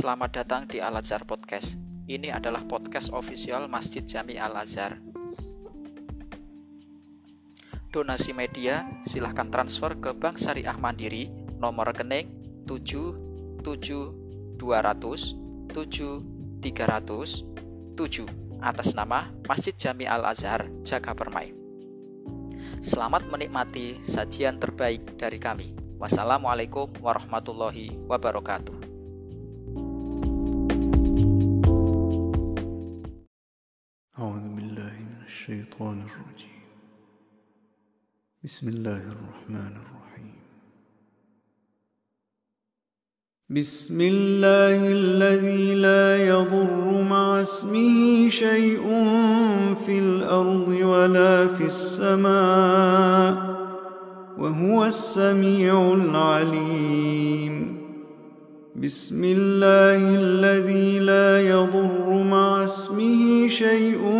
Selamat datang di Al Azhar Podcast. Ini adalah podcast official Masjid Jami Al Azhar. Donasi media silahkan transfer ke Bank Syariah Mandiri nomor rekening 77 200 7 300 7 atas nama Masjid Jami Al Azhar Jaga Permai. Selamat menikmati sajian terbaik dari kami. Wassalamualaikum warahmatullahi wabarakatuh. الشيطان الرجيم. بسم الله الرحمن الرحيم. بسم الله الذي لا يضر مع اسمه شيء في الأرض ولا في السماء وهو السميع العليم. بسم الله الذي لا يضر مع اسمه شيء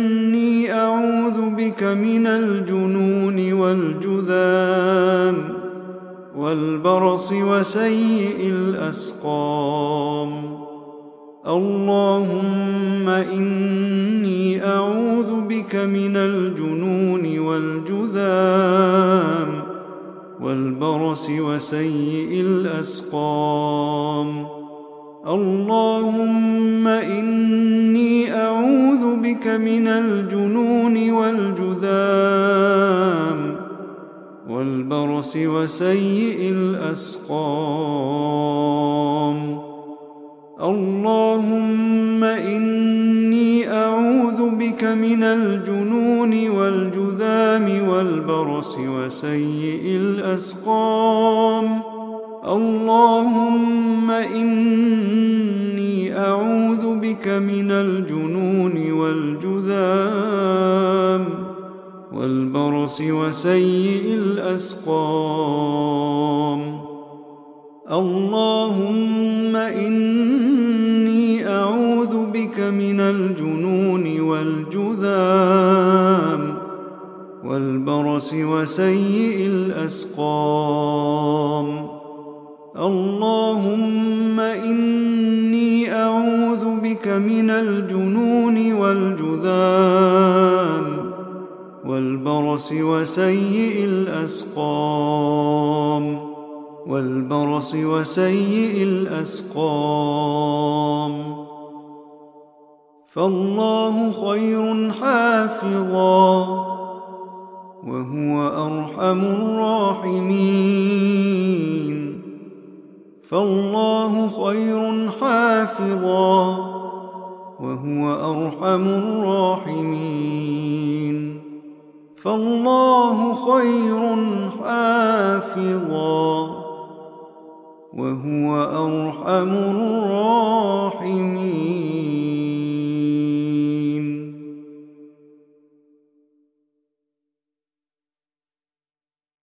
بك من الجنون والجذام والبرص وسيء الأسقام. اللهم إني أعوذ بك من الجنون والجذام والبرص وسيء الأسقام. اللهم إني أعوذ بك من الجنون والجذام والبرص وسيء الأسقام. اللهم إني أعوذ بك من الجنون والجذام والبرص وسيء الأسقام. اللهم إني أعوذ بك من الجنون والجذام والبرص وسيء الأسقام. اللهم إني أعوذ بك من الجنون والجذام والبرص وسيء الأسقام. اللهم إني أعوذ بك من الجنون والجذام والبرص وسيء الأسقام. والبرص وسيء الأسقام. فالله خير حافظا وهو أرحم الراحمين. فالله خير حافظا وهو أرحم الراحمين. فالله خير حافظا وهو أرحم الراحمين.